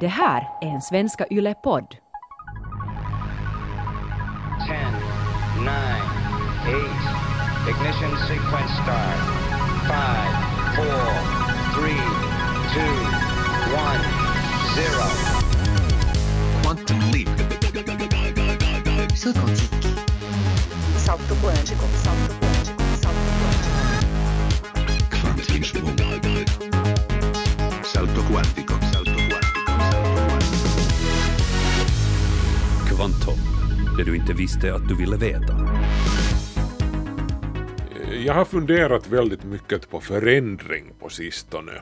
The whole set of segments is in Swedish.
Det här är en Svenska Yle-podd. 10, 9, 8, ignition sequence start. 5, 4, 3, 2, 1, 0. Quantum leap. Quantique. Salto quântico, salto quântico, salto quântico. Quantismo. Salto quantico. Kvantum, det du inte visste att du ville veta. Jag har funderat väldigt mycket på förändring på sistone.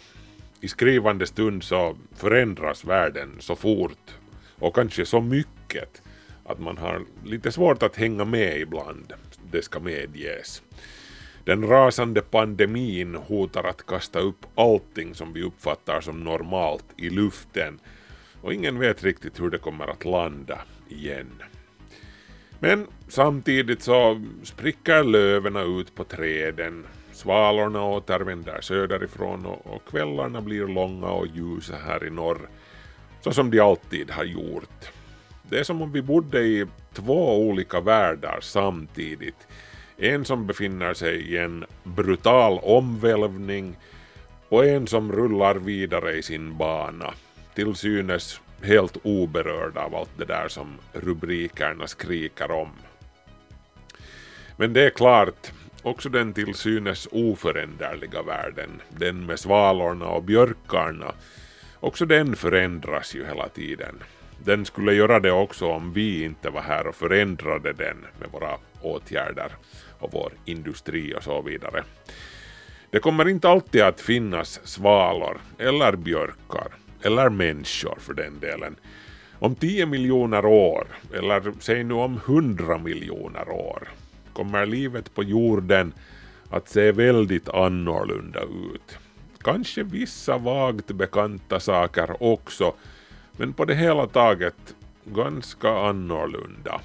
I skrivande stund så förändras världen så fort och kanske så mycket att man har lite svårt att hänga med ibland, det ska medges. Den rasande pandemin hotar att kasta upp allting som vi uppfattar som normalt i luften och ingen vet riktigt hur det kommer att landa igen. Men samtidigt så spricker löven ut på träden, svalorna återvänder söderifrån och, och kvällarna blir långa och ljusa här i norr, så som de alltid har gjort. Det är som om vi bodde i två olika världar samtidigt. En som befinner sig i en brutal omvälvning och en som rullar vidare i sin bana, till synes helt oberörd av allt det där som rubrikerna skriker om. Men det är klart, också den till synes oföränderliga världen, den med svalorna och björkarna, också den förändras ju hela tiden. Den skulle göra det också om vi inte var här och förändrade den med våra åtgärder och vår industri och så vidare. Det kommer inte alltid att finnas svalor eller björkar eller människor för den delen. Om 10 miljoner år, eller säg nu om 100 miljoner år, kommer livet på jorden att se väldigt annorlunda ut. Kanske vissa vagt bekanta saker också, men på det hela taget ganska annorlunda.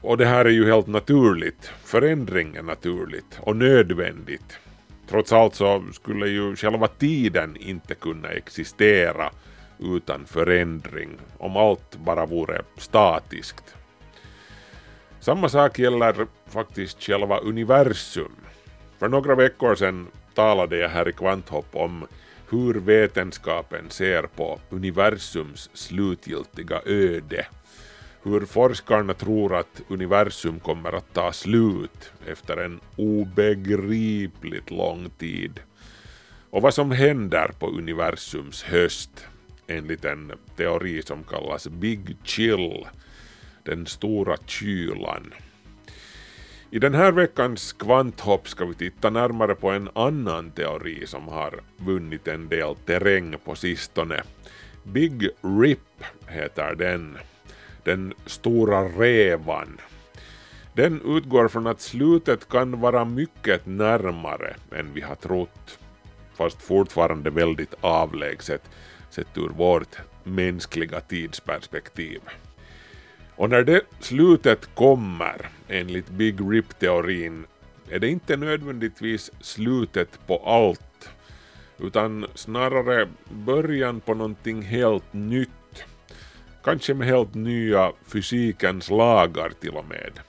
Och det här är ju helt naturligt, förändring är naturligt och nödvändigt. Trots allt så skulle ju själva tiden inte kunna existera utan förändring om allt bara vore statiskt. Samma sak gäller faktiskt själva universum. För några veckor sedan talade jag här i Kvanthopp om hur vetenskapen ser på universums slutgiltiga öde. Hur forskarna tror att universum kommer att ta slut efter en obegripligt lång tid. Och vad som händer på universums höst enligt en teori som kallas Big Chill, den stora kylan. I den här veckans kvanthopp ska vi titta närmare på en annan teori som har vunnit en del terräng på sistone. Big Rip heter den. Den stora revan. Den utgår från att slutet kan vara mycket närmare än vi har trott, fast fortfarande väldigt avlägset sett ur vårt mänskliga tidsperspektiv. Och när det slutet kommer, enligt Big Rip-teorin, är det inte nödvändigtvis slutet på allt, utan snarare början på någonting helt nytt. Kanske med helt nya fysikens lagar till och med.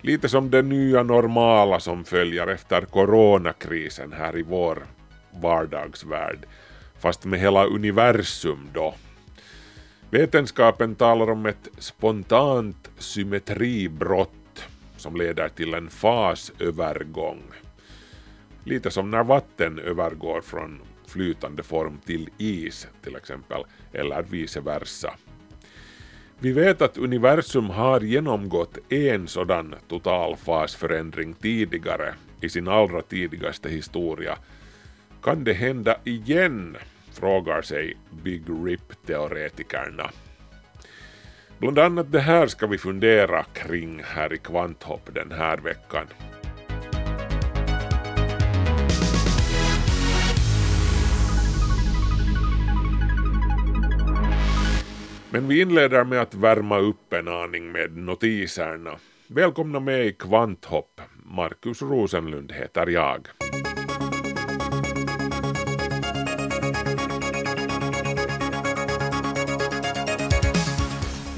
Lite som det nya normala som följer efter coronakrisen här i vår vardagsvärld, fast med hela universum då. Vetenskapen talar om ett spontant symmetribrott som leder till en fasövergång. Lite som när vatten övergår från flytande form till is till exempel, eller vice versa. Vi vet att universum har genomgått en sådan totalfasförändring tidigare i sin allra tidigaste historia. Kan det hända igen? frågar sig Big Rip-teoretikerna. Bland annat det här ska vi fundera kring här i Kvanthopp den här veckan. Men vi inleder med att värma upp en aning med notiserna. Välkomna med i Kvanthopp. Markus Rosenlund heter jag.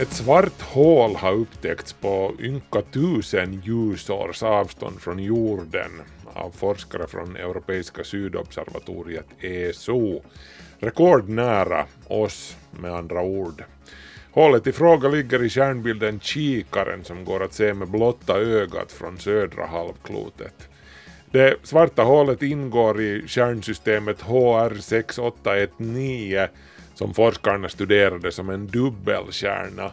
Ett svart hål har upptäckts på ynka tusen ljusårs avstånd från jorden av forskare från Europeiska sydobservatoriet ESO Rekordnära oss med andra ord. Hålet i fråga ligger i stjärnbilden Kikaren som går att se med blotta ögat från södra halvklotet. Det svarta hålet ingår i stjärnsystemet HR 6819 som forskarna studerade som en dubbelstjärna.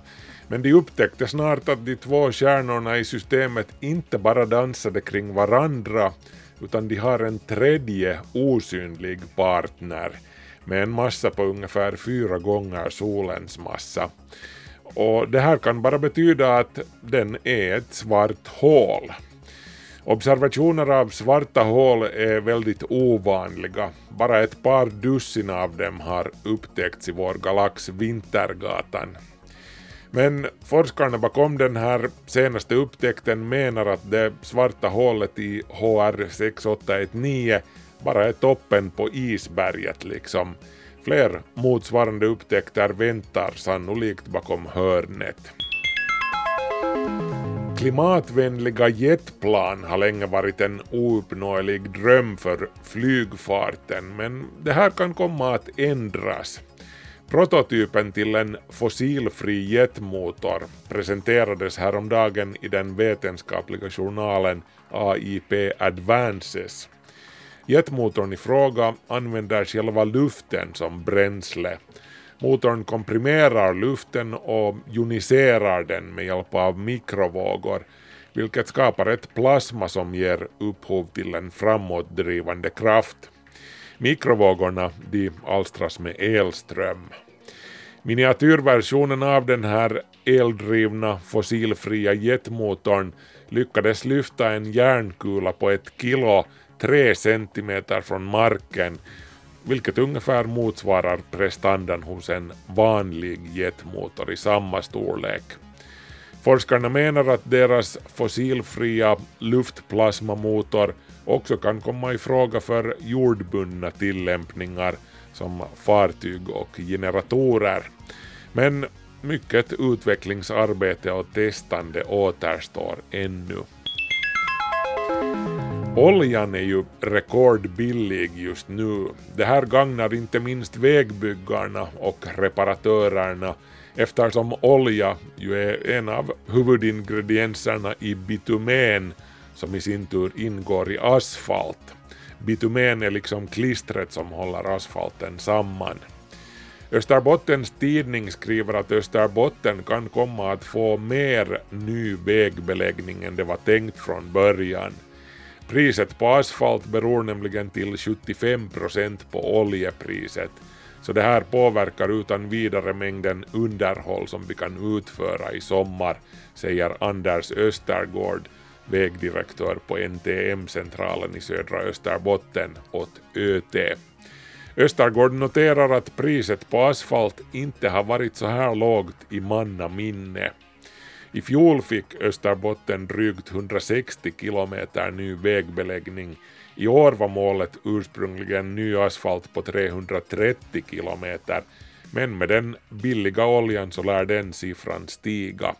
Men de upptäckte snart att de två stjärnorna i systemet inte bara dansade kring varandra utan de har en tredje osynlig partner med en massa på ungefär fyra gånger solens massa. Och det här kan bara betyda att den är ett svart hål. Observationer av svarta hål är väldigt ovanliga. Bara ett par dussin av dem har upptäckts i vår galax Vintergatan. Men forskarna bakom den här senaste upptäckten menar att det svarta hålet i HR 6819 bara är toppen på isberget liksom. Fler motsvarande upptäckter väntar sannolikt bakom hörnet. Klimatvänliga jetplan har länge varit en ouppnåelig dröm för flygfarten men det här kan komma att ändras. Prototypen till en fossilfri jetmotor presenterades häromdagen i den vetenskapliga journalen AIP Advances. Jetmotorn i fråga använder själva luften som bränsle. Motorn komprimerar luften och joniserar den med hjälp av mikrovågor, vilket skapar ett plasma som ger upphov till en framåtdrivande kraft. Mikrovågorna de alstras med elström. Miniatyrversionen av den här eldrivna fossilfria jetmotorn lyckades lyfta en järnkula på ett kilo tre centimeter från marken vilket ungefär motsvarar prestandan hos en vanlig jetmotor i samma storlek. Forskarna menar att deras fossilfria luftplasmamotor också kan komma i fråga för jordbundna tillämpningar som fartyg och generatorer. Men mycket utvecklingsarbete och testande återstår ännu. Oljan är ju rekordbillig just nu. Det här gagnar inte minst vägbyggarna och reparatörerna eftersom olja ju är en av huvudingredienserna i bitumen som i sin tur ingår i asfalt. Bitumen är liksom klistret som håller asfalten samman. Österbottens tidning skriver att Österbotten kan komma att få mer ny vägbeläggning än det var tänkt från början. Priset på asfalt beror nämligen till 75 procent på oljepriset, så det här påverkar utan vidare mängden underhåll som vi kan utföra i sommar, säger Anders Östergård, vägdirektör på NTM-centralen i södra Österbotten åt ÖT. Östergård noterar att priset på asfalt inte har varit så här lågt i manna minne. I fjol fick Österbotten drygt 160 kilometer ny vägbeläggning. I år var målet ursprungligen ny asfalt på 330 kilometer, men med den billiga oljan så lär den siffran stiga.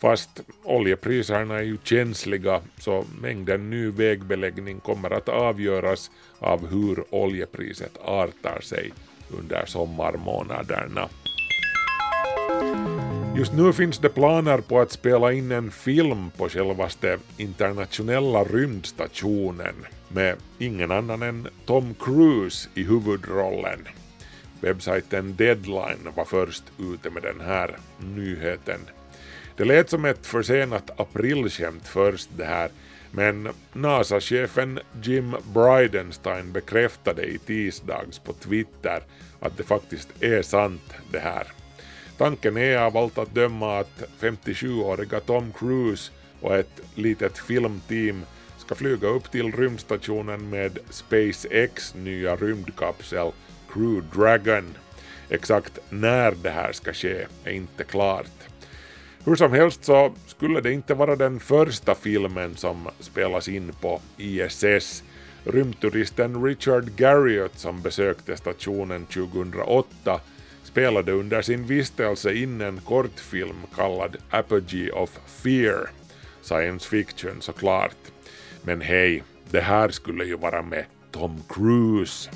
Fast oljepriserna är ju känsliga så mängden ny vägbeläggning kommer att avgöras av hur oljepriset artar sig under sommarmånaderna. Just nu finns det planer på att spela in en film på självaste internationella rymdstationen med ingen annan än Tom Cruise i huvudrollen. Webbsajten Deadline var först ute med den här nyheten. Det lät som ett försenat aprilskämt först det här, men NASA-chefen Jim Bridenstine bekräftade i tisdags på Twitter att det faktiskt är sant det här. Tanken är av allt att döma att 57-åriga Tom Cruise och ett litet filmteam ska flyga upp till rymdstationen med SpaceX nya rymdkapsel Crew Dragon. Exakt när det här ska ske är inte klart. Hur som helst så skulle det inte vara den första filmen som spelas in på ISS. Rymdturisten Richard Garriott som besökte stationen 2008 spelade under sin vistelse in en kortfilm kallad Apogee of Fear, science fiction såklart. Men hej, det här skulle ju vara med Tom Cruise.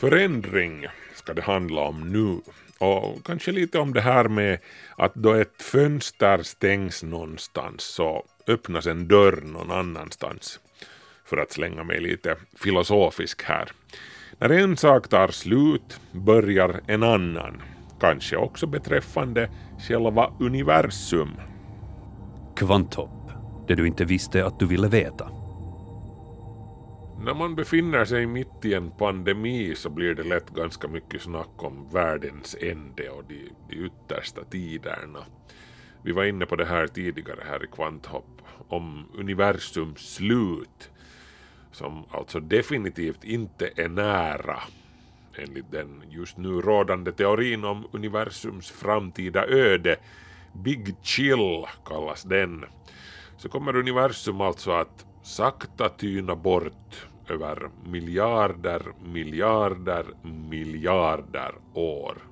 Förändring ska det handla om nu. Och kanske lite om det här med att då ett fönster stängs någonstans så öppnas en dörr någon annanstans. För att slänga mig lite filosofisk här. När en sak tar slut börjar en annan. Kanske också beträffande själva universum. Kvanthopp. Det du inte visste att du ville veta. När man befinner sig mitt i en pandemi så blir det lätt ganska mycket snack om världens ände och de, de yttersta tiderna. Vi var inne på det här tidigare här i Kvanthopp om universums slut som alltså definitivt inte är nära enligt den just nu rådande teorin om universums framtida öde, Big Chill kallas den, så kommer universum alltså att sakta tyna bort över miljarder, miljarder, miljarder år.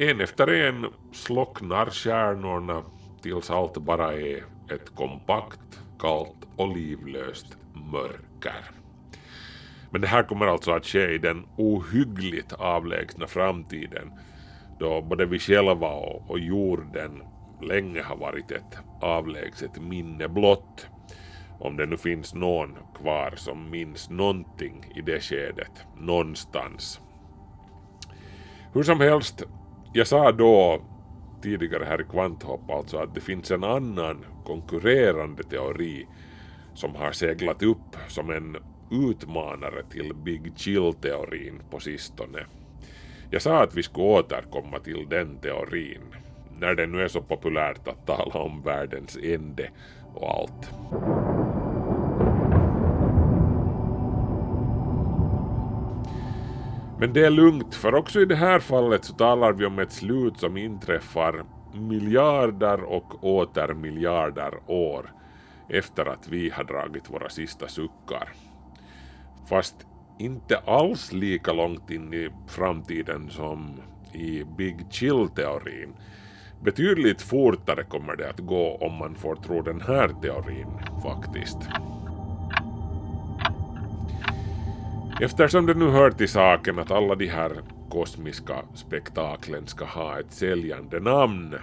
En efter en slocknar stjärnorna tills allt bara är ett kompakt, kallt och livlöst mörker. Men det här kommer alltså att ske i den ohyggligt avlägsna framtiden då både vi själva och, och jorden länge har varit ett avlägset minne blott. Om det nu finns någon kvar som minns någonting i det skedet, någonstans. Hur som helst, jag sa då tidigare här i Kvanthopp alltså att det finns en annan konkurrerande teori som har seglat upp som en utmanare till Big Chill-teorin på sistone. Jag sa att vi skulle återkomma till den teorin, när det nu är så populärt att tala om världens ände och allt. Men det är lugnt, för också i det här fallet så talar vi om ett slut som inträffar miljarder och åter miljarder år efter att vi har dragit våra sista suckar. Fast inte alls lika långt in i framtiden som i Big Chill-teorin. Betydligt fortare kommer det att gå om man får tro den här teorin faktiskt. Eftersom det nu hör till saken att alla de här kosmiska spektaklen ska ha ett säljande namn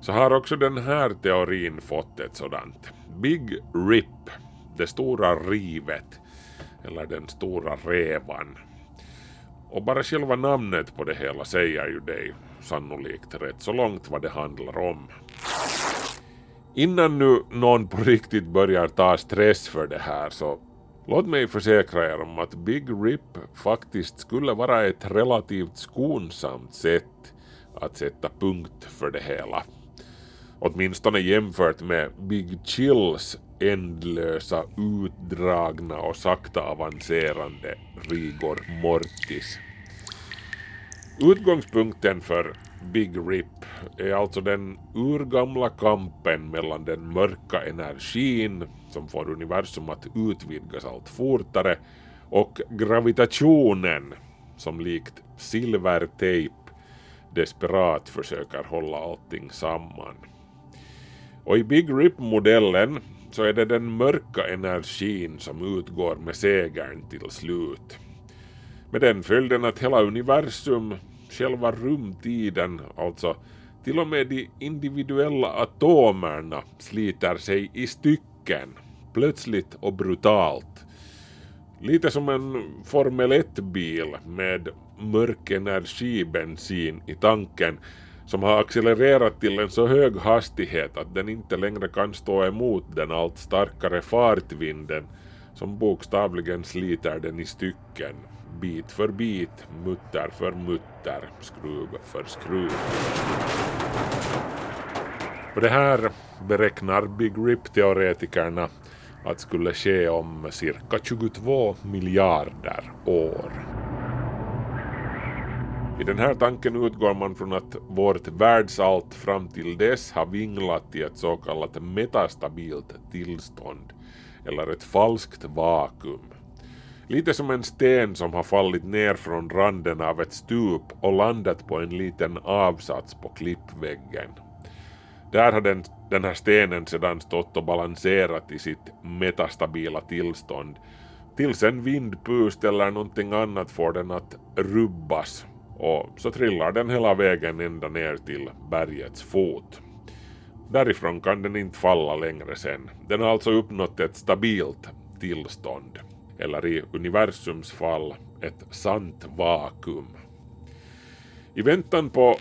så har också den här teorin fått ett sådant. Big Rip, det stora rivet, eller den stora revan. Och bara själva namnet på det hela säger ju dig sannolikt rätt så långt vad det handlar om. Innan nu någon på riktigt börjar ta stress för det här så låt mig försäkra er om att Big Rip faktiskt skulle vara ett relativt skonsamt sätt att sätta punkt för det hela. Åtminstone jämfört med Big Chills ändlösa, utdragna och sakta avancerande rigor mortis. Utgångspunkten för Big Rip är alltså den urgamla kampen mellan den mörka energin som får universum att utvidgas allt fortare och gravitationen som likt silvertejp desperat försöker hålla allting samman. Och i Big Rip-modellen så är det den mörka energin som utgår med segern till slut. Med den följden att hela universum, själva rumtiden, alltså till och med de individuella atomerna sliter sig i stycken, plötsligt och brutalt. Lite som en Formel 1-bil med mörk energibensin i tanken som har accelererat till en så hög hastighet att den inte längre kan stå emot den allt starkare fartvinden som bokstavligen sliter den i stycken, bit för bit, mutter för mutter, skruv för skruv. Och det här beräknar Big Rip-teoretikerna att skulle ske om cirka 22 miljarder år. I den här tanken utgår man från att vårt världsalt fram till dess har vinglat i ett så kallat metastabilt tillstånd, eller ett falskt vakuum. Lite som en sten som har fallit ner från randen av ett stup och landat på en liten avsats på klippväggen. Där har den, den här stenen sedan stått och balanserat i sitt metastabila tillstånd tills en vindpust eller någonting annat får den att rubbas och så trillar den hela vägen ända ner till bergets fot. Därifrån kan den inte falla längre sen. Den har alltså uppnått ett stabilt tillstånd, eller i universums fall ett sant vakuum. I väntan på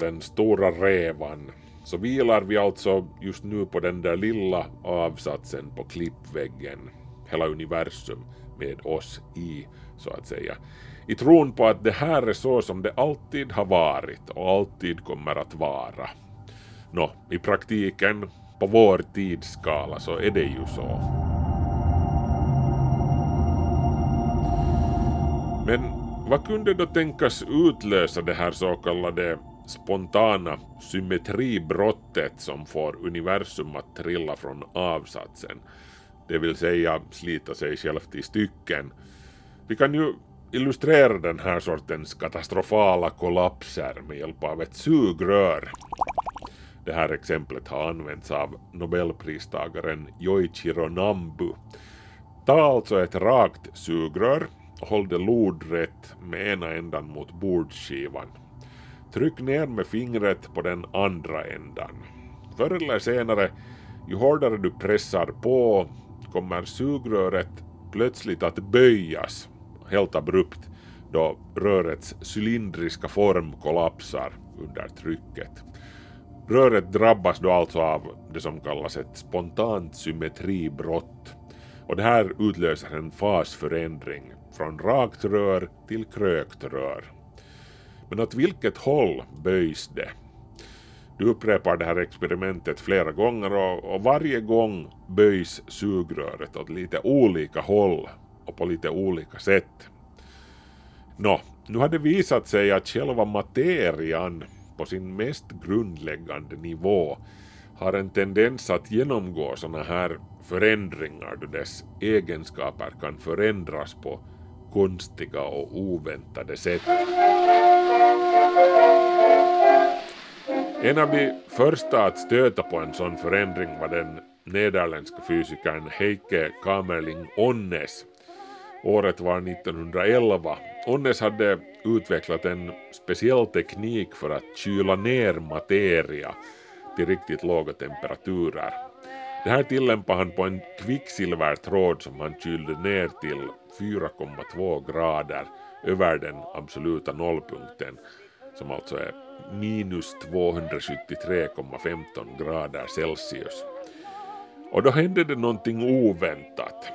den stora revan så vilar vi alltså just nu på den där lilla avsatsen på klippväggen, hela universum med oss i, så att säga. I tron på att det här är så som det alltid har varit och alltid kommer att vara. Nå, i praktiken, på vår tidsskala, så är det ju så. Men vad kunde då tänkas utlösa det här så kallade spontana symmetribrottet som får universum att trilla från avsatsen, det vill säga slita sig självt i stycken. Vi kan ju illustrera den här sortens katastrofala kollapser med hjälp av ett sugrör. Det här exemplet har använts av nobelpristagaren Yoichiro Nambu. Ta alltså ett rakt sugrör och håll det lodrätt med ena ändan mot bordskivan. Tryck ner med fingret på den andra ändan. Förr eller senare, ju hårdare du pressar på, kommer sugröret plötsligt att böjas helt abrupt då rörets cylindriska form kollapsar under trycket. Röret drabbas då alltså av det som kallas ett spontant symmetribrott och det här utlöser en fasförändring från rakt rör till krökt rör. Men åt vilket håll böjs det? Du upprepar det här experimentet flera gånger och, och varje gång böjs sugröret åt lite olika håll och på lite olika sätt. Nå, nu har det visat sig att själva materian på sin mest grundläggande nivå har en tendens att genomgå sådana här förändringar då dess egenskaper kan förändras på konstiga och oväntade sätt. En av de första att stöta på en sån förändring var den nederländska fysikern Heike Kamerling Onnes. Året var 1911. Onnes hade utvecklat en speciell teknik för att kyla ner materia till riktigt låga temperaturer. Det här tillämpade han på en kvicksilvertråd som han kylde ner till 4,2 grader över den absoluta nollpunkten som alltså är minus 273,15 grader Celsius. Och då hände det någonting oväntat.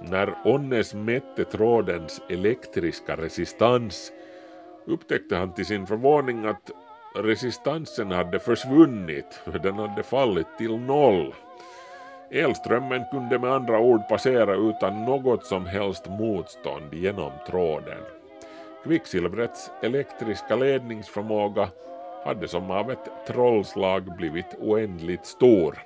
När Onnes mätte trådens elektriska resistans upptäckte han till sin förvåning att resistansen hade försvunnit, den hade fallit till noll. Elströmmen kunde med andra ord passera utan något som helst motstånd genom tråden. Kvicksilvrets elektriska ledningsförmåga hade som av ett trollslag blivit oändligt stor.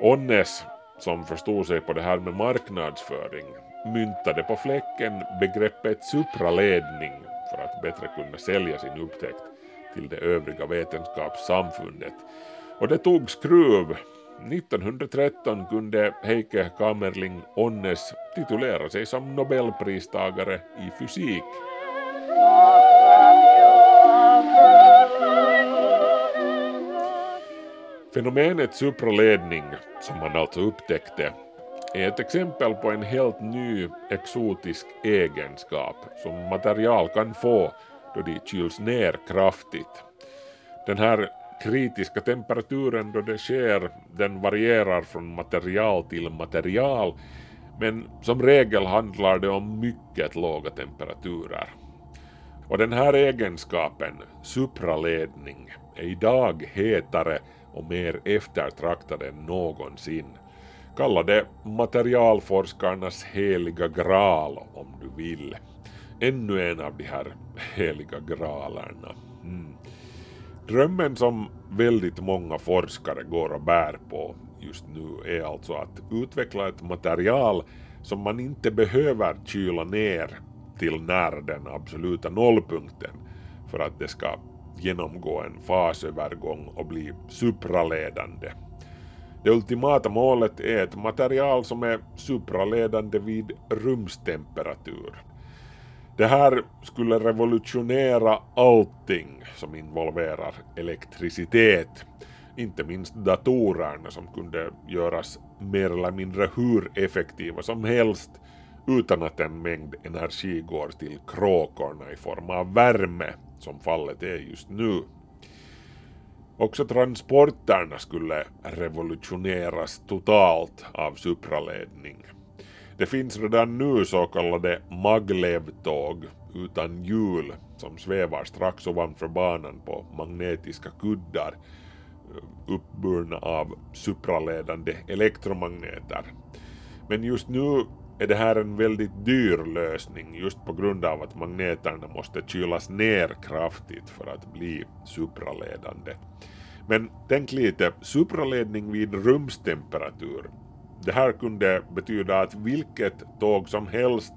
Onnes, som förstod sig på det här med marknadsföring, myntade på fläcken begreppet supraledning för att bättre kunna sälja sin upptäckt till det övriga vetenskapssamfundet. Och det tog skruv 1913 kunde Heike Kamerling Onnes titulera sig som nobelpristagare i fysik. Fenomenet supraledning, som han alltså upptäckte, är ett exempel på en helt ny exotisk egenskap som material kan få då de kyls ner kraftigt. Den här kritiska temperaturen då det sker, den varierar från material till material, men som regel handlar det om mycket låga temperaturer. Och den här egenskapen, supraledning, är idag hetare och mer eftertraktad än någonsin. Kalla det materialforskarnas heliga graal om du vill. ännu en av de här heliga graalerna. Mm. Drömmen som väldigt många forskare går och bär på just nu är alltså att utveckla ett material som man inte behöver kyla ner till nära den absoluta nollpunkten för att det ska genomgå en fasövergång och bli supraledande. Det ultimata målet är ett material som är supraledande vid rumstemperatur. Det här skulle revolutionera allting som involverar elektricitet. Inte minst datorerna som kunde göras mer eller mindre hur effektiva som helst utan att en mängd energi går till kråkorna i form av värme, som fallet är just nu. Också transporterna skulle revolutioneras totalt av supraledning. Det finns redan nu så kallade maglevtåg utan hjul som svävar strax ovanför banan på magnetiska kuddar eh, uppburna av supraledande elektromagneter. Men just nu är det här en väldigt dyr lösning just på grund av att magneterna måste kylas ner kraftigt för att bli supraledande. Men tänk lite, supraledning vid rumstemperatur. Det här kunde betyda att vilket tåg som helst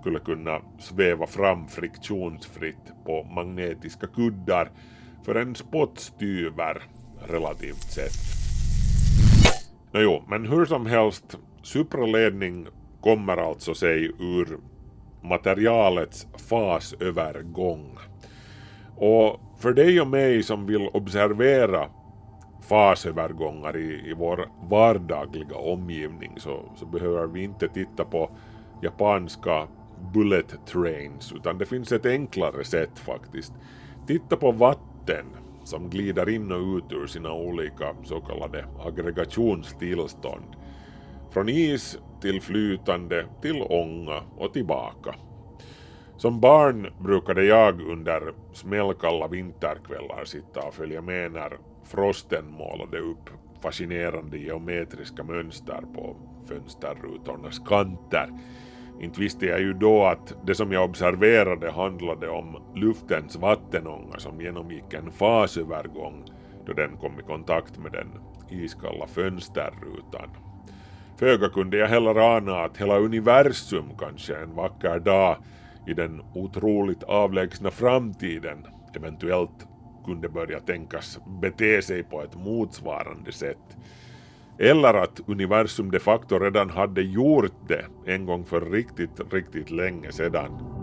skulle kunna sväva fram friktionsfritt på magnetiska kuddar för en spottstyver relativt sett. Nåjo, men hur som helst, supraledning kommer alltså sig ur materialets fasövergång. Och för dig och mig som vill observera fasövergångar i, i vår vardagliga omgivning så, så behöver vi inte titta på japanska bullet trains utan det finns ett enklare sätt faktiskt. Titta på vatten som glider in och ut ur sina olika så kallade aggregationstillstånd. Från is till flytande till ånga och tillbaka. Som barn brukade jag under smällkalla vinterkvällar sitta och följa med när frosten målade upp fascinerande geometriska mönster på fönsterrutornas kanter. Inte visste jag ju då att det som jag observerade handlade om luftens vattenånga som genomgick en fasövergång då den kom i kontakt med den iskalla fönsterrutan. Föga kunde jag heller ana att hela universum kanske en vacker dag i den otroligt avlägsna framtiden eventuellt kunde börja tänkas bete sig på ett motsvarande sätt. Eller att universum de facto redan hade gjort det en gång för riktigt, riktigt länge sedan.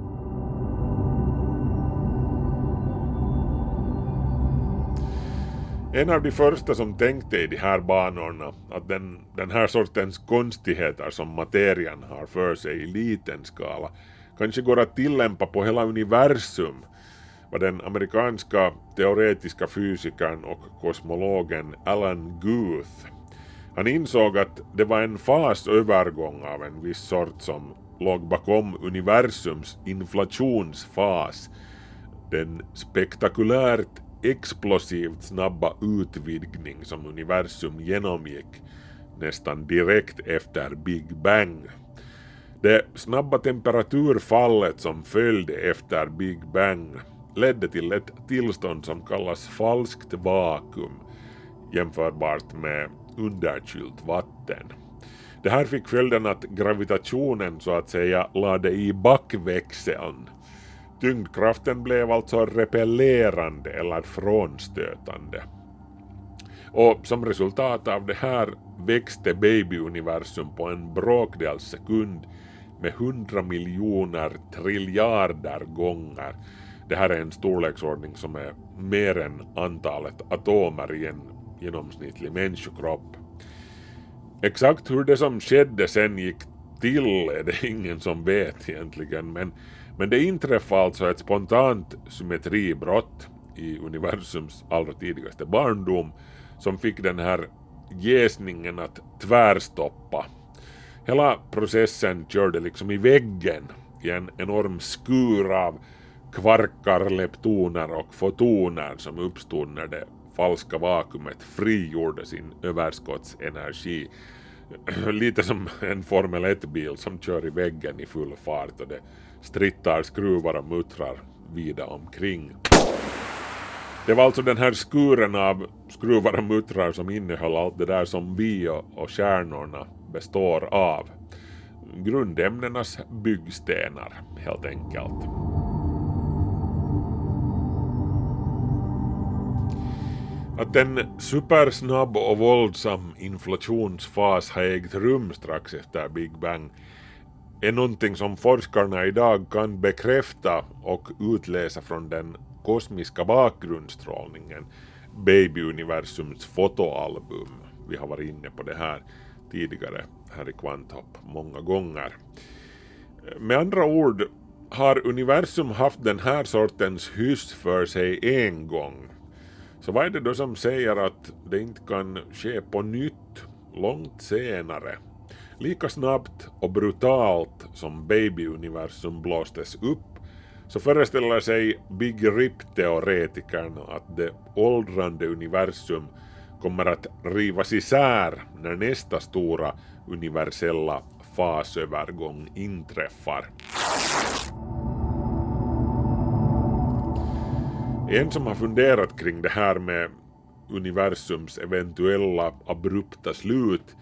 En av de första som tänkte i de här banorna att den, den här sortens konstigheter som materian har för sig i liten skala kanske går att tillämpa på hela universum var den amerikanska teoretiska fysikern och kosmologen Alan Guth. Han insåg att det var en fasövergång av en viss sort som låg bakom universums inflationsfas, den spektakulärt explosivt snabba utvidgning som universum genomgick nästan direkt efter Big Bang. Det snabba temperaturfallet som följde efter Big Bang ledde till ett tillstånd som kallas falskt vakuum jämförbart med underkylt vatten. Det här fick följden att gravitationen så att säga lade i backväxeln Tyngdkraften blev alltså repellerande eller frånstötande. Och som resultat av det här växte babyuniversum på en bråkdels sekund med hundra miljoner triljarder gånger. Det här är en storleksordning som är mer än antalet atomer i en genomsnittlig människokropp. Exakt hur det som skedde sen gick till är det ingen som vet egentligen men men det inträffade alltså ett spontant symmetribrott i universums allra tidigaste barndom som fick den här jäsningen att tvärstoppa. Hela processen körde liksom i väggen i en enorm skur av kvarkar, leptoner och fotoner som uppstod när det falska vakuumet frigjorde sin överskottsenergi Lite som en Formel 1-bil som kör i väggen i full fart och det strittar skruvar och muttrar vida omkring. Det var alltså den här skuren av skruvar och muttrar som innehöll allt det där som vi och, kärnorna stjärnorna består av. Grundämnenas byggstenar, helt enkelt. Att en supersnabb och våldsam inflationsfas har ägt rum strax efter Big Bang är någonting som forskarna idag kan bekräfta och utläsa från den kosmiska bakgrundsstrålningen, babyuniversums fotoalbum. Vi har varit inne på det här tidigare här i Kvanthopp många gånger. Med andra ord har universum haft den här sortens hyss för sig en gång. Så vad är det då som säger att det inte kan ske på nytt långt senare? Lika snabbt och brutalt som babyuniversum blåstes upp så föreställer sig Big Rip-teoretikern att det åldrande universum kommer att rivas isär när nästa stora universella fasövergång inträffar. En som har funderat kring det här med universums eventuella abrupta slut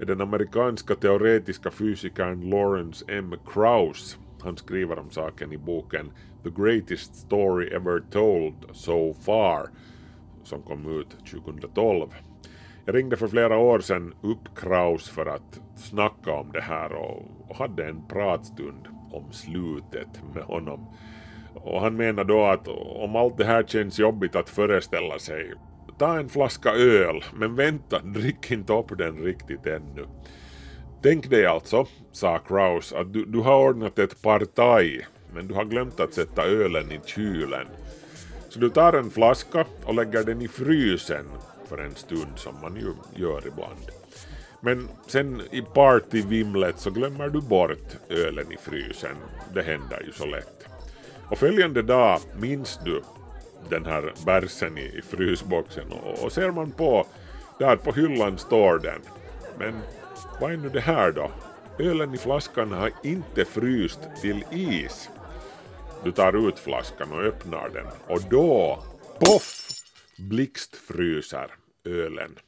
är den amerikanska teoretiska fysikern Lawrence M. Krauss. Han skriver om saken i boken The Greatest Story Ever Told So Far som kom ut 2012. Jag ringde för flera år sedan upp Kraus för att snacka om det här och, och hade en pratstund om slutet med honom. Och han menar då att om allt det här känns jobbigt att föreställa sig, ta en flaska öl, men vänta, drick inte upp den riktigt ännu. Tänk dig alltså, sa Kraus, att du, du har ordnat ett partaj, men du har glömt att sätta ölen i kylen. Så du tar en flaska och lägger den i frysen för en stund som man ju gör ibland. Men sen i partyvimlet så glömmer du bort ölen i frysen. Det händer ju så lätt. Och följande dag minns du den här bärsen i, i frysboxen och, och ser man på, där på hyllan står den. Men vad är nu det här då? Ölen i flaskan har inte fryst till is. Du tar ut flaskan och öppnar den och då, poff, blixtfryser ölen.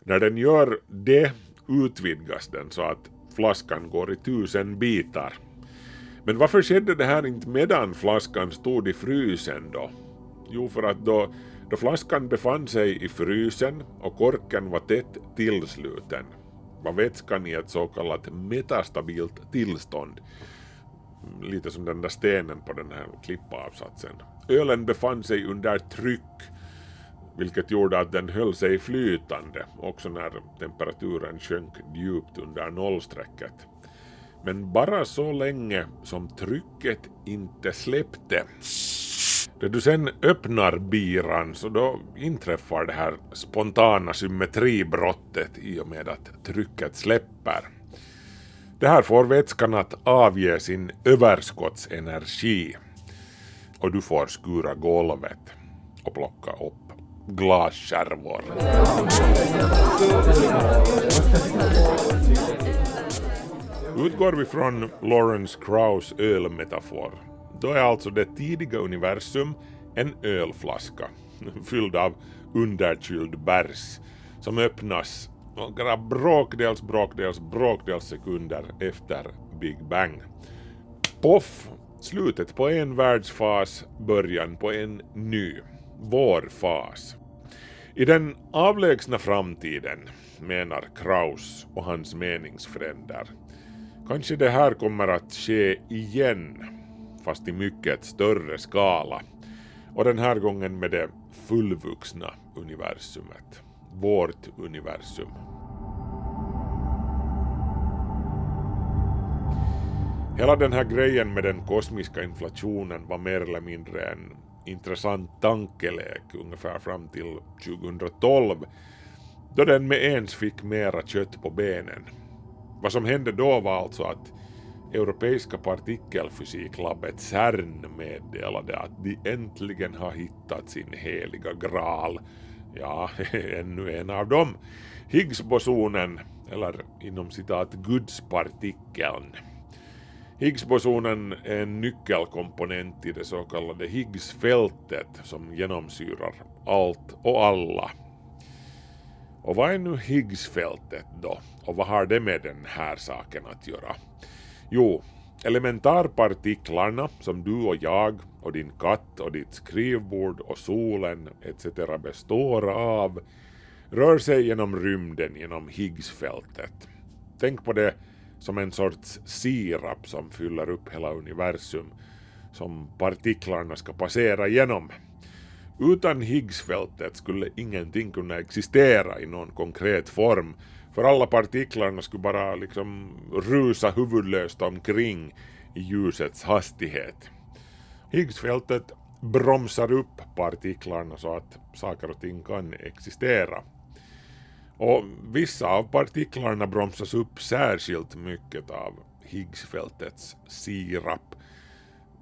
När den gör det utvidgas den så att flaskan går i tusen bitar. Men varför skedde det här inte medan flaskan stod i frysen då? Jo, för att då, då flaskan befann sig i frysen och korken var tätt tillsluten var vätskan i ett så kallat metastabilt tillstånd. Lite som den där stenen på den här klippavsatsen. Ölen befann sig under tryck vilket gjorde att den höll sig flytande också när temperaturen sjönk djupt under nollstrecket. Men bara så länge som trycket inte släppte. När du sen öppnar biran så då inträffar det här spontana symmetribrottet i och med att trycket släpper. Det här får vätskan att avge sin överskottsenergi och du får skura golvet och plocka upp glasskärvor. Utgår vi från Lawrence Krauss ölmetafor, då är alltså det tidiga universum en ölflaska fylld av underkyld bärs som öppnas några bråkdels, bråkdels, bråkdels sekunder efter Big Bang. Poff! Slutet på en världsfas, början på en ny, vår fas. I den avlägsna framtiden, menar Kraus och hans meningsfränder, kanske det här kommer att ske igen, fast i mycket större skala. Och den här gången med det fullvuxna universumet. Vårt universum. Hela den här grejen med den kosmiska inflationen var mer eller mindre en intressant tankelek ungefär fram till 2012 då den med ens fick mera kött på benen. Vad som hände då var alltså att Europeiska partikelfysiklabbet CERN meddelade att de äntligen har hittat sin heliga graal. Ja, ännu en av dem. Higgsbosonen, eller inom citat Gudspartikeln. Higgsbosonen är en nyckelkomponent i det så kallade Higgsfältet som genomsyrar allt och alla. Och vad är nu Higgsfältet då? Och vad har det med den här saken att göra? Jo, elementarpartiklarna som du och jag och din katt och ditt skrivbord och solen etc. består av rör sig genom rymden genom Higgsfältet. Tänk på det som en sorts sirap som fyller upp hela universum som partiklarna ska passera genom. Utan Higgsfältet skulle ingenting kunna existera i någon konkret form för alla partiklarna skulle bara liksom rusa huvudlöst omkring i ljusets hastighet. Higgsfältet bromsar upp partiklarna så att saker och ting kan existera. Och vissa av partiklarna bromsas upp särskilt mycket av Higgsfältets sirap,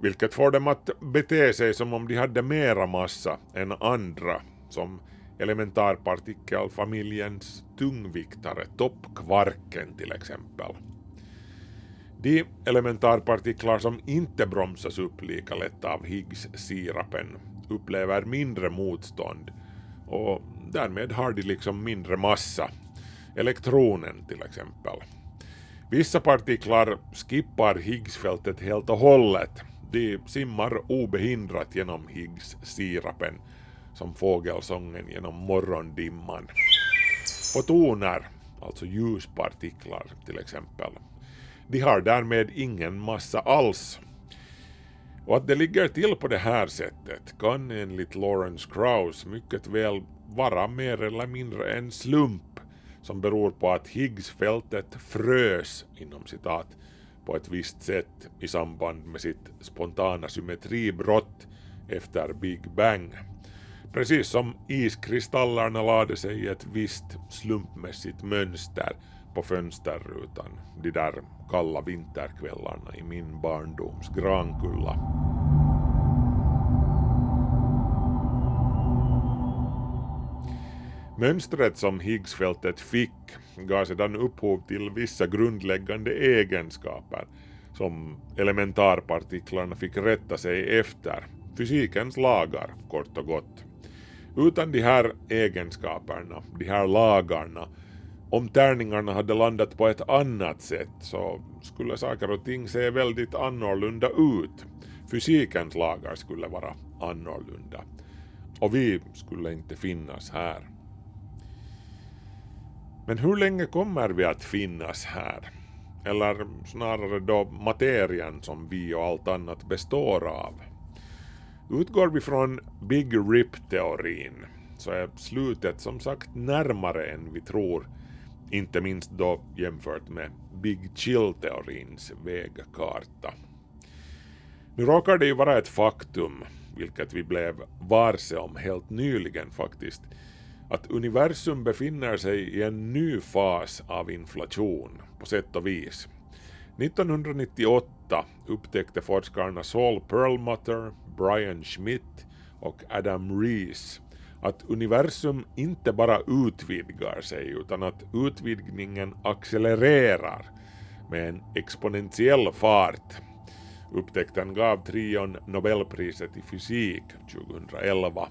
vilket får dem att bete sig som om de hade mera massa än andra, som elementarpartikelfamiljens tungviktare, toppkvarken till exempel. De elementarpartiklar som inte bromsas upp lika lätt av Higgs-sirapen upplever mindre motstånd och därmed har de liksom mindre massa. Elektronen till exempel. Vissa partiklar skippar Higgsfältet helt och hållet. De simmar obehindrat genom Higgs-sirapen som fågelsången genom morgondimman. Fotoner, alltså ljuspartiklar till exempel, de har därmed ingen massa alls. Och att det ligger till på det här sättet kan enligt Lawrence Krauss mycket väl vara mer eller mindre en slump som beror på att Higgsfältet frös inom citat på ett visst sätt i samband med sitt spontana symmetribrott efter Big Bang. Precis som iskristallerna lade sig i ett visst slumpmässigt mönster på fönsterrutan de där kalla vinterkvällarna i min barndoms Grankulla. Mönstret som Higgsfältet fick gav sedan upphov till vissa grundläggande egenskaper som elementarpartiklarna fick rätta sig efter, fysikens lagar kort och gott. Utan de här egenskaperna, de här lagarna, om tärningarna hade landat på ett annat sätt så skulle saker och ting se väldigt annorlunda ut. Fysikens lagar skulle vara annorlunda. Och vi skulle inte finnas här. Men hur länge kommer vi att finnas här? Eller snarare då materien som vi och allt annat består av? Utgår vi från Big Rip-teorin så är slutet som sagt närmare än vi tror, inte minst då jämfört med Big Chill-teorins vägkarta. Nu råkar det ju vara ett faktum, vilket vi blev varse om helt nyligen faktiskt, att universum befinner sig i en ny fas av inflation, på sätt och vis. 1998 upptäckte forskarna Saul Perlmutter, Brian Schmidt och Adam Rees att universum inte bara utvidgar sig utan att utvidgningen accelererar med en exponentiell fart. Upptäckten gav trion Nobelpriset i fysik 2011.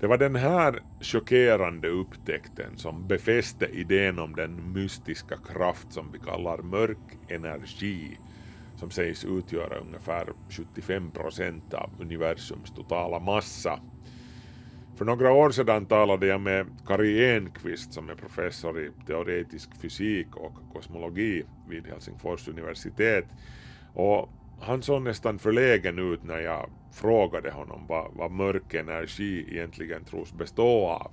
Det var den här chockerande upptäckten som befäste idén om den mystiska kraft som vi kallar mörk energi som sägs utgöra ungefär 75 procent av universums totala massa. För några år sedan talade jag med Kari Enqvist som är professor i teoretisk fysik och kosmologi vid Helsingfors universitet och han såg nästan förlägen ut när jag frågade honom vad, vad mörk energi egentligen tros bestå av.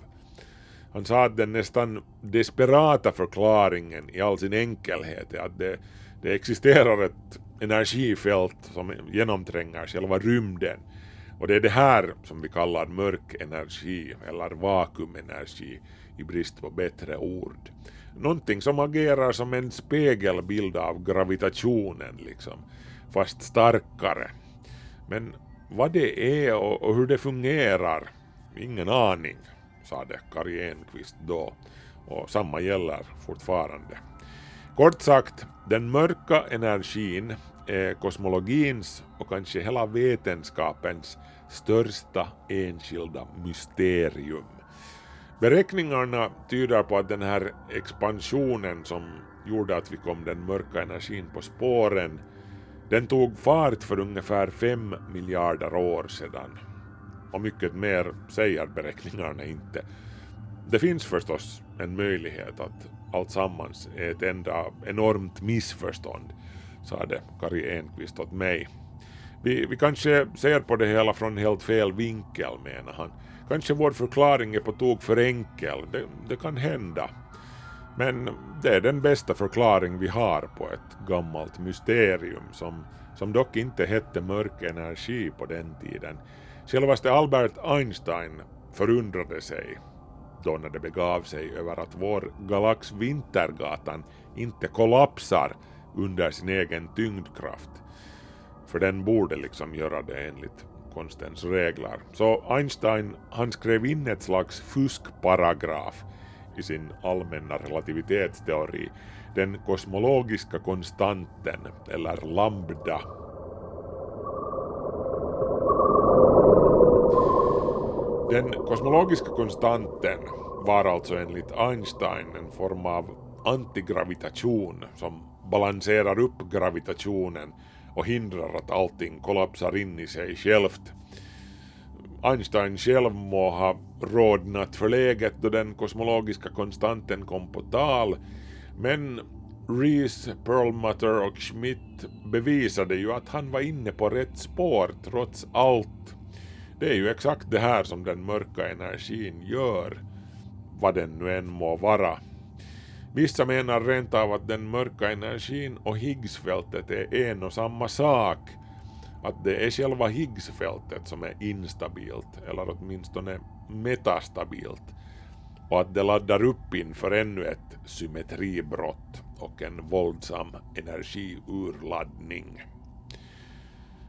Han sa att den nästan desperata förklaringen i all sin enkelhet är att det, det existerar ett energifält som genomtränger själva rymden. Och det är det här som vi kallar mörk energi eller vakuumenergi i brist på bättre ord. Någonting som agerar som en spegelbild av gravitationen liksom, fast starkare. Men vad det är och, och hur det fungerar, ingen aning, sade Kari Enqvist då. Och samma gäller fortfarande. Kort sagt, den mörka energin är kosmologins och kanske hela vetenskapens största enskilda mysterium. Beräkningarna tyder på att den här expansionen som gjorde att vi kom den mörka energin på spåren, den tog fart för ungefär fem miljarder år sedan. Och mycket mer säger beräkningarna inte. Det finns förstås en möjlighet att allt sammans är ett enda enormt missförstånd, sade Kari Enqvist åt mig. Vi, vi kanske ser på det hela från helt fel vinkel, menar han. Kanske vår förklaring är på tok för enkel, det, det kan hända. Men det är den bästa förklaring vi har på ett gammalt mysterium som, som dock inte hette mörk energi på den tiden. Självaste Albert Einstein förundrade sig då när det begav sig över att vår galax Vintergatan inte kollapsar under sin egen tyngdkraft. För den borde liksom göra det enligt konstens regler. Så Einstein han skrev in ett slags fuskparagraf i sin allmänna relativitetsteori, den kosmologiska konstanten, eller lambda. Den kosmologiska konstanten var alltså enligt Einstein en form av antigravitation som balanserar upp gravitationen och hindrar att allting kollapsar in i sig självt. Einstein själv må ha rodnat för läget då den kosmologiska konstanten kom på tal, men Rees, Perlmutter och Schmidt bevisade ju att han var inne på rätt spår trots allt. Det är ju exakt det här som den mörka energin gör, vad den nu än må vara. Vissa menar rent av att den mörka energin och Higgsfältet är en och samma sak, att det är själva Higgsfältet som är instabilt, eller åtminstone metastabilt, och att det laddar upp inför ännu ett symmetribrott och en våldsam energiurladdning.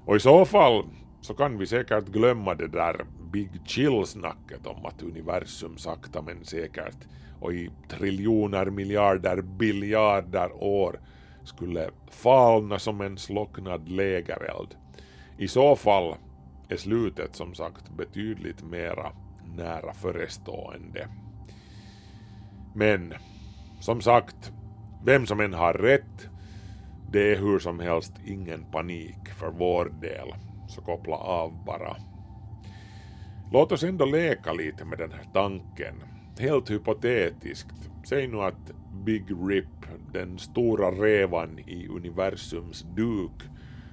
Och i så fall så kan vi säkert glömma det där Big Chill-snacket om att universum sakta men säkert och i triljoner miljarder biljarder år skulle falna som en slocknad lägereld. I så fall är slutet som sagt betydligt mera nära förestående. Men som sagt, vem som än har rätt, det är hur som helst ingen panik för vår del, så koppla av bara. Låt oss ändå leka lite med den här tanken. Helt hypotetiskt, säg nu att Big Rip, den stora revan i universums duk,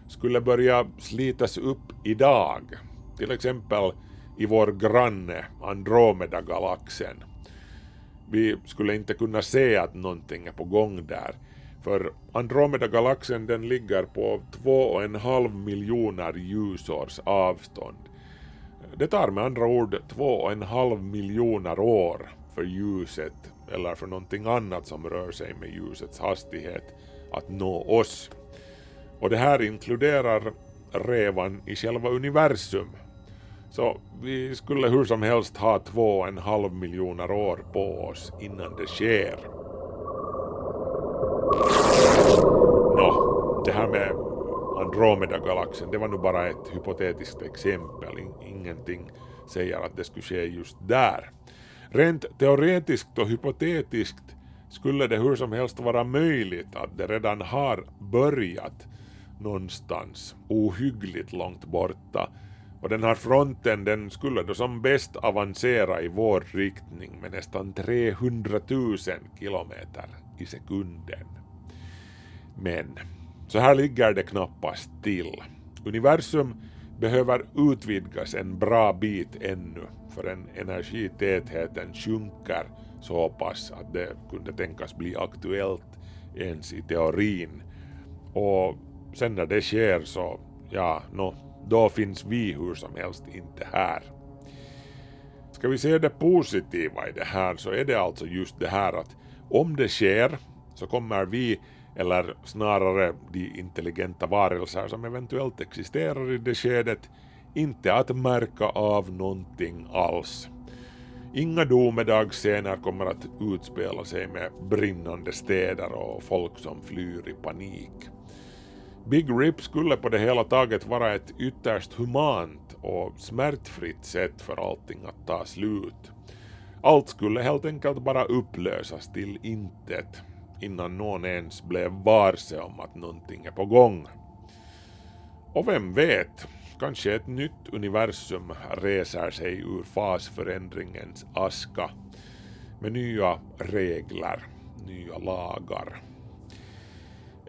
skulle börja slitas upp idag, till exempel i vår granne Andromeda-galaxen. Vi skulle inte kunna se att någonting är på gång där, för Andromeda-galaxen den ligger på två och en halv miljoner ljusårs avstånd. Det tar med andra ord två och en halv miljoner år för ljuset, eller för någonting annat som rör sig med ljusets hastighet, att nå oss. Och det här inkluderar revan i själva universum. Så vi skulle hur som helst ha två och en halv miljoner år på oss innan det sker. Nå, det här med Andromeda-galaxen, det var nu bara ett hypotetiskt exempel. Ingenting säger att det skulle ske just där. Rent teoretiskt och hypotetiskt skulle det hur som helst vara möjligt att det redan har börjat någonstans ohyggligt långt borta och den här fronten den skulle då som bäst avancera i vår riktning med nästan 300 000 kilometer i sekunden. Men så här ligger det knappast till. Universum behöver utvidgas en bra bit ännu förrän energitätheten sjunker så pass att det kunde tänkas bli aktuellt ens i teorin. Och sen när det sker så, ja, no, då finns vi hur som helst inte här. Ska vi se det positiva i det här så är det alltså just det här att om det sker så kommer vi, eller snarare de intelligenta varelser som eventuellt existerar i det skedet, inte att märka av någonting alls. Inga domedagsscener kommer att utspela sig med brinnande städer och folk som flyr i panik. Big Rip skulle på det hela taget vara ett ytterst humant och smärtfritt sätt för allting att ta slut. Allt skulle helt enkelt bara upplösas till intet innan någon ens blev varse om att någonting är på gång. Och vem vet, kanske ett nytt universum reser sig ur fasförändringens aska med nya regler, nya lagar.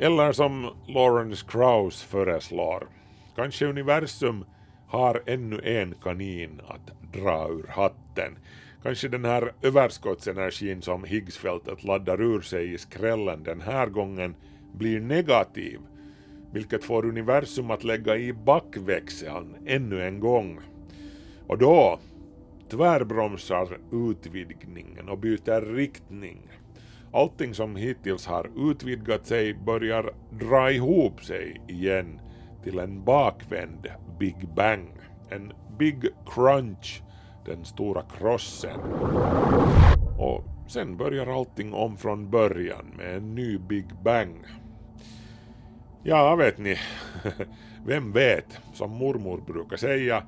Eller som Lawrence Krauss föreslår, kanske universum har ännu en kanin att dra ur hatten. Kanske den här överskottsenergin som Higgsfältet laddar ur sig i skrällen den här gången blir negativ, vilket får universum att lägga i backväxeln ännu en gång. Och då tvärbromsar utvidgningen och byter riktning. Allting som hittills har utvidgat sig börjar dra ihop sig igen till en bakvänd Big Bang. En Big Crunch, den stora krossen. Och sen börjar allting om från början med en ny Big Bang. Ja, vet ni, vem vet, som mormor brukar säga,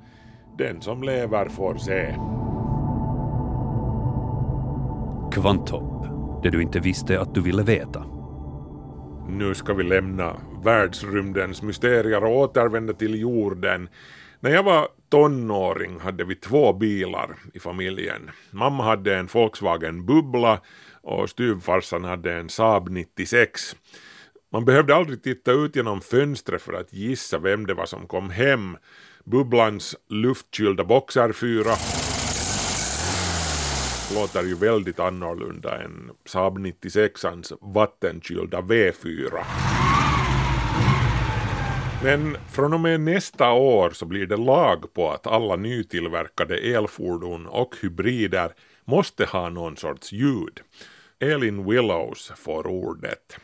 den som lever får se. Kvanthopp, det du inte visste att du ville veta. Nu ska vi lämna världsrymdens mysterier och återvända till jorden. När jag var tonåring hade vi två bilar i familjen. Mamma hade en Volkswagen Bubbla och styvfarsan hade en Saab 96. Man behövde aldrig titta ut genom fönstret för att gissa vem det var som kom hem. Bubblans luftkylda boxarfyra låter ju väldigt annorlunda än Saab 96ans vattenkylda V4. Men från och med nästa år så blir det lag på att alla nytillverkade elfordon och hybrider måste ha någon sorts ljud. Elin Willows får ordet.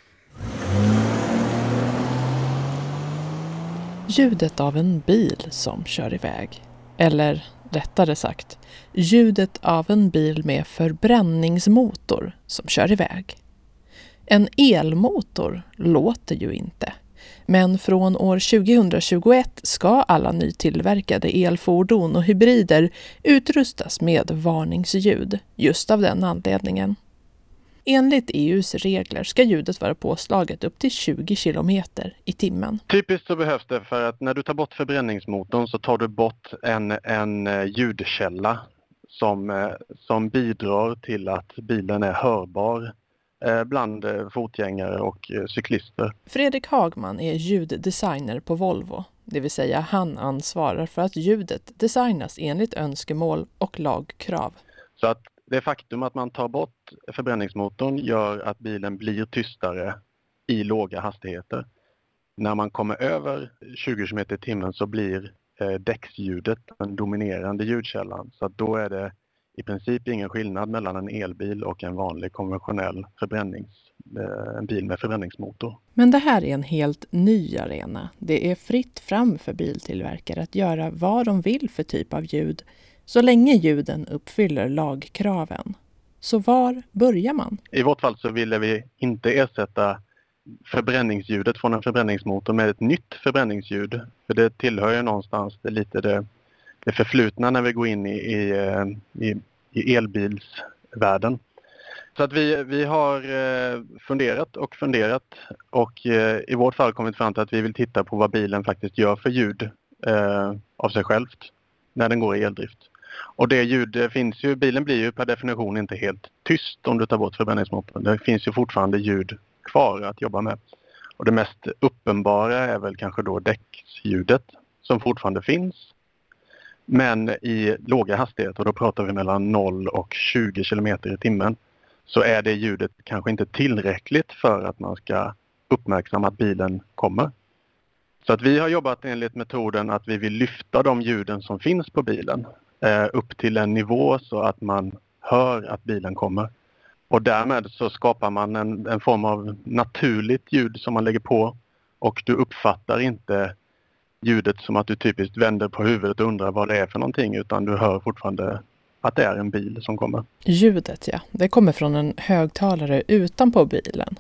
Ljudet av en bil som kör iväg. Eller rättare sagt, ljudet av en bil med förbränningsmotor som kör iväg. En elmotor låter ju inte. Men från år 2021 ska alla nytillverkade elfordon och hybrider utrustas med varningsljud, just av den anledningen. Enligt EUs regler ska ljudet vara påslaget upp till 20 kilometer i timmen. Typiskt så behövs det för att när du tar bort förbränningsmotorn så tar du bort en, en eh, ljudkälla som, eh, som bidrar till att bilen är hörbar eh, bland fotgängare och cyklister. Fredrik Hagman är ljuddesigner på Volvo, det vill säga han ansvarar för att ljudet designas enligt önskemål och lagkrav. Så att det faktum att man tar bort förbränningsmotorn gör att bilen blir tystare i låga hastigheter. När man kommer över 20 km i timmen så blir eh, däcksljudet den dominerande ljudkällan. Så att då är det i princip ingen skillnad mellan en elbil och en vanlig konventionell förbrännings, eh, en bil med förbränningsmotor. Men det här är en helt ny arena. Det är fritt fram för biltillverkare att göra vad de vill för typ av ljud så länge ljuden uppfyller lagkraven. Så var börjar man? I vårt fall så ville vi inte ersätta förbränningsljudet från en förbränningsmotor med ett nytt förbränningsljud. För det tillhör ju någonstans det lite det, det förflutna när vi går in i, i, eh, i, i elbilsvärlden. Så att vi, vi har eh, funderat och funderat och eh, i vårt fall kommit fram till att vi vill titta på vad bilen faktiskt gör för ljud av sig självt när den går i eldrift. Och det ljud finns ju, bilen blir ju per definition inte helt tyst om du tar bort förbränningsmotorn. Det finns ju fortfarande ljud kvar att jobba med. Och det mest uppenbara är väl kanske då däcksljudet som fortfarande finns. Men i låga hastigheter, då pratar vi mellan 0 och 20 km i timmen, så är det ljudet kanske inte tillräckligt för att man ska uppmärksamma att bilen kommer. Så att vi har jobbat enligt metoden att vi vill lyfta de ljuden som finns på bilen Eh, upp till en nivå så att man hör att bilen kommer. Och därmed så skapar man en, en form av naturligt ljud som man lägger på och du uppfattar inte ljudet som att du typiskt vänder på huvudet och undrar vad det är för någonting utan du hör fortfarande att det är en bil som kommer. Ljudet, ja. Det kommer från en högtalare utanpå bilen.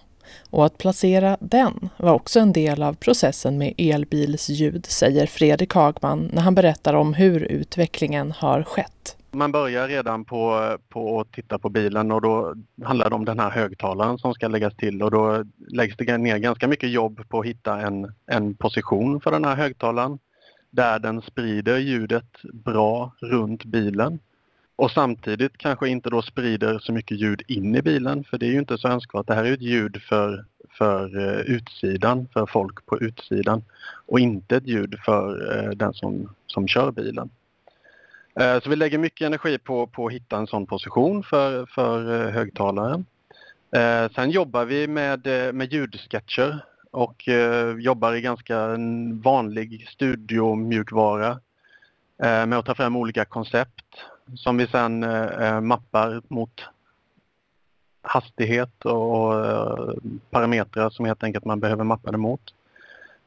Och att placera den var också en del av processen med elbilsljud, säger Fredrik Hagman när han berättar om hur utvecklingen har skett. Man börjar redan på, på att titta på bilen och då handlar det om den här högtalaren som ska läggas till och då läggs det ner ganska mycket jobb på att hitta en, en position för den här högtalaren där den sprider ljudet bra runt bilen och samtidigt kanske inte då sprider så mycket ljud in i bilen för det är ju inte så önskvärt. Det här är ju ett ljud för, för eh, utsidan, för folk på utsidan och inte ett ljud för eh, den som, som kör bilen. Eh, så vi lägger mycket energi på, på att hitta en sån position för, för högtalaren. Sen jobbar vi med, med ljudsketcher och jobbar i ganska vanlig studiomjukvara med att ta fram olika koncept som vi sen eh, eh, mappar mot hastighet och och eh, parametrar som helt enkelt man behöver mappa det mot.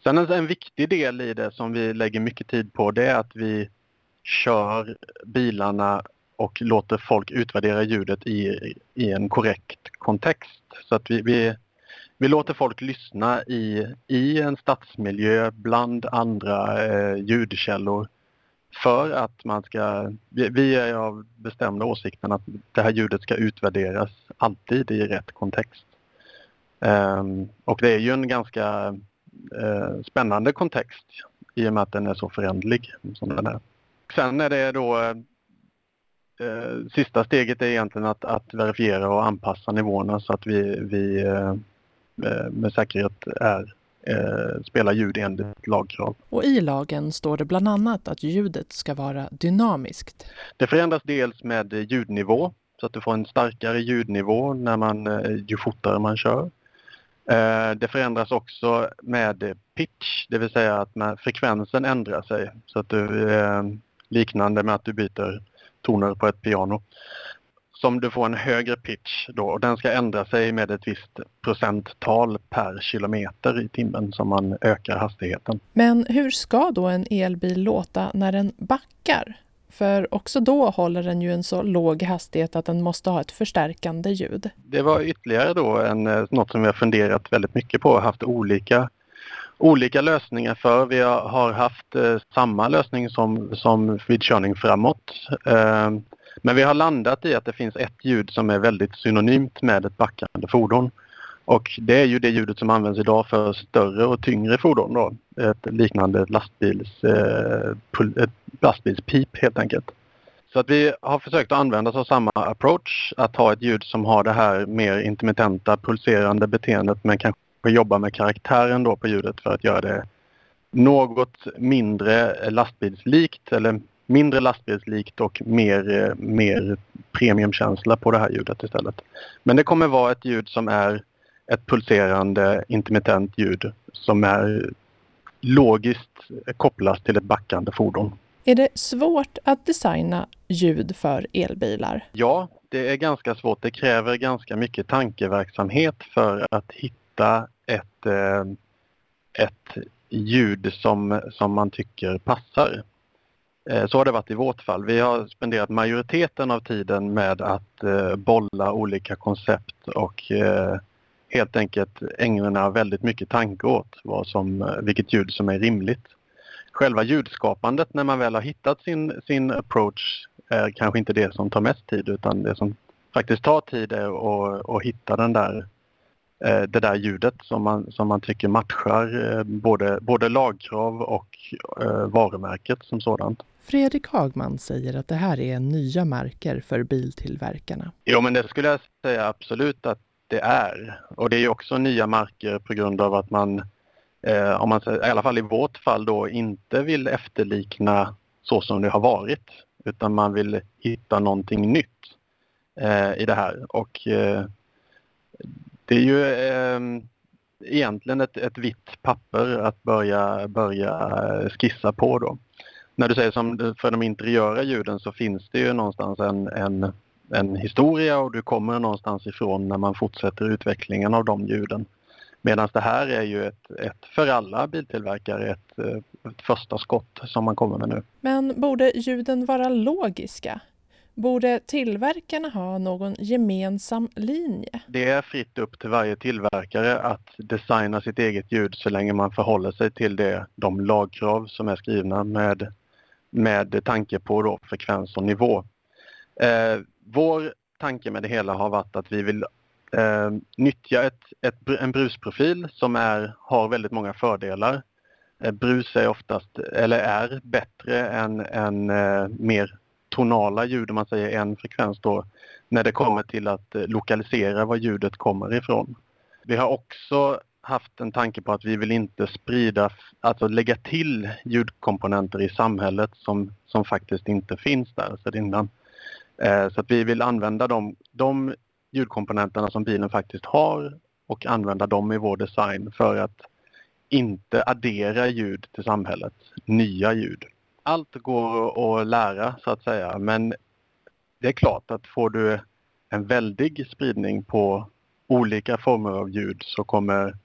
Sen en, en viktig del i det som vi lägger mycket tid på det är att vi kör bilarna och låter folk utvärdera ljudet i, i en korrekt kontext. Så att vi, vi, vi låter folk lyssna i, i en stadsmiljö bland andra eh, ljudkällor för att man ska... Vi är av bestämda åsikten att det här ljudet ska utvärderas alltid i rätt kontext. Um, och det är ju en ganska uh, spännande kontext i och med att den är så förändlig som den är. Sen är det då uh, sista steget är egentligen att, att, verifiera och anpassa nivåerna så att vi, vi uh, med säkerhet är eh, spela ljud enligt lagkrav. Och i lagen står det bland annat att ljudet ska vara dynamiskt. Det förändras dels med ljudnivå så att du får en starkare ljudnivå när man, eh, ju fortare man kör. Eh, det förändras också med pitch, det vill säga att frekvensen ändrar sig så att du eh, liknande med att du byter toner på ett piano som du får en högre pitch då och den ska ändra sig med ett visst procenttal per kilometer i timmen som man ökar hastigheten. Men hur ska då en elbil låta när den backar? För också då håller den ju en så låg hastighet att den måste ha ett förstärkande ljud. Det var ytterligare då en, eh, något som vi har funderat väldigt mycket på och haft olika olika lösningar för. Vi har haft eh, samma lösning som, som vid körning framåt. Eh, men vi har landat i att det finns ett ljud som är väldigt synonymt med ett backande fordon. Och det är ju det ljudet som används idag för större och tyngre fordon. Då. Ett liknande lastbils, eh, ett lastbilspip helt enkelt. Så att vi har försökt att använda oss av samma approach, att ha ett ljud som har det här mer intermittenta pulserande beteendet men kanske jobba med karaktären då på ljudet för att göra det något mindre lastbilslikt eller mindre lastbilslikt och mer, eh, mer premiumkänsla på det här ljudet istället. Men det kommer vara ett ljud som är ett pulserande intermittent ljud som är logiskt kopplat till ett backande fordon. Är det svårt att designa ljud för elbilar? Ja, det är ganska svårt. Det kräver ganska mycket tankeverksamhet för att hitta ett, eh, ett ljud som, som man tycker passar. Eh, så har det varit i vårt fall. Vi har spenderat majoriteten av tiden med att eh, bolla olika koncept och eh, helt enkelt ägna väldigt mycket tanke åt vad som, vilket ljud som är rimligt. Själva ljudskapandet när man väl har hittat sin, sin approach är kanske inte det som tar mest tid utan det som faktiskt tar tid är att, att hitta den där, det där ljudet som man, som man tycker matchar både, både lagkrav och varumärket som sådant. Fredrik Hagman säger att det här är nya marker för biltillverkarna. Jo, men det skulle jag säga absolut att det är. Och det är också nya marker på grund av att man, eh, om man i alla fall i vårt fall då, inte vill efterlikna så som det har varit. Utan man vill hitta någonting nytt eh, i det här. Och eh, det är ju eh, egentligen ett, ett vitt papper att börja, börja skissa på då när du säger som för de interiöra ljuden så finns det ju någonstans en, en, en historia och du kommer någonstans ifrån när man fortsätter utvecklingen av de ljuden. Medan det här är ju ett, ett för alla biltillverkare ett, ett första skott som man kommer med nu. Men borde ljuden vara logiska? Borde tillverkarna ha någon gemensam linje? Det är fritt upp till varje tillverkare att designa sitt eget ljud så länge man förhåller sig till det, de lagkrav som är skrivna med, med tanke på då frekvens och nivå. Eh, vår tanke med det hela har varit att vi vill eh, nyttja ett, ett, en brusprofil som är, har väldigt många fördelar. Eh, brus är oftast, eller är bättre än, än eh, mer tonala ljud, om man säger en frekvens då, när det kommer till att eh, lokalisera var ljudet kommer ifrån. Vi har också haft en tanke på att vi vill inte sprida, alltså lägga till ljudkomponenter i samhället som, som faktiskt inte finns där sedan innan. Eh, så att vi vill använda de, de ljudkomponenterna som bilen faktiskt har och använda dem i vår design för att inte addera ljud till samhället, nya ljud. Allt går att lära så att säga men det är klart att får du en väldig spridning på olika former av ljud så kommer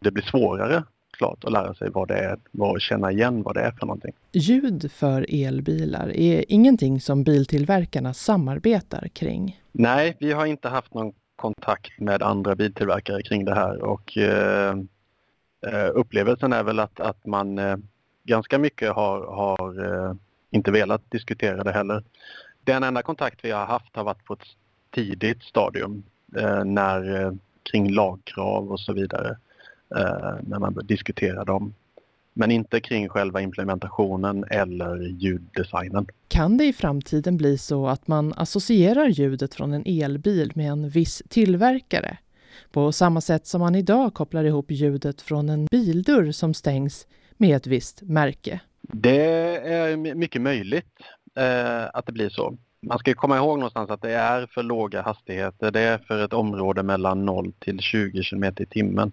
det bli svårare klart att lära sig vad det är och känna igen vad det är för någonting. Ljud för elbilar är ingenting som biltillverkarna samarbetar kring. Nej, vi har inte haft någon kontakt med andra biltillverkare kring det här och eh, eh upplevelsen är väl att, att man eh, ganska mycket har, har eh, inte velat diskutera det heller. Den enda kontakt vi har haft har varit på ett tidigt stadium eh, när, eh, kring lagkrav och så vidare när man diskuterar dem. Men inte kring själva implementationen eller ljuddesignen. Kan det i framtiden bli så att man associerar ljudet från en elbil med en viss tillverkare? På samma sätt som man idag kopplar ihop ljudet från en bildörr som stängs med ett visst märke? Det är mycket möjligt eh, att det blir så. Man ska komma ihåg någonstans att det är för låga hastigheter. Det är för ett område mellan 0 till 20 km i timmen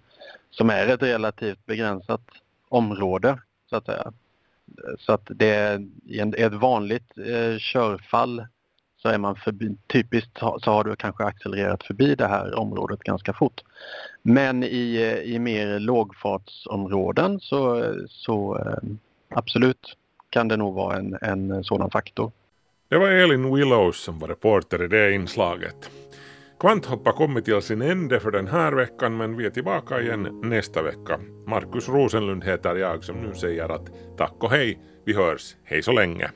som är ett relativt begränsat område så att säga. Så att det är i ett vanligt eh, körfall så är man förbi, typiskt så har du kanske accelererat förbi det här området ganska fort. Men i, eh, i mer lågfartsområden så, så eh, absolut kan det nog vara en, en sådan faktor. Det var Elin Willows som var reporter i det inslaget. Kvanthopp har kommit till sin ände för den här veckan men vi är tillbaka igen nästa vecka. Markus Rosenlund heter jag som nu säger att tack och hej, vi hörs, hej så länge.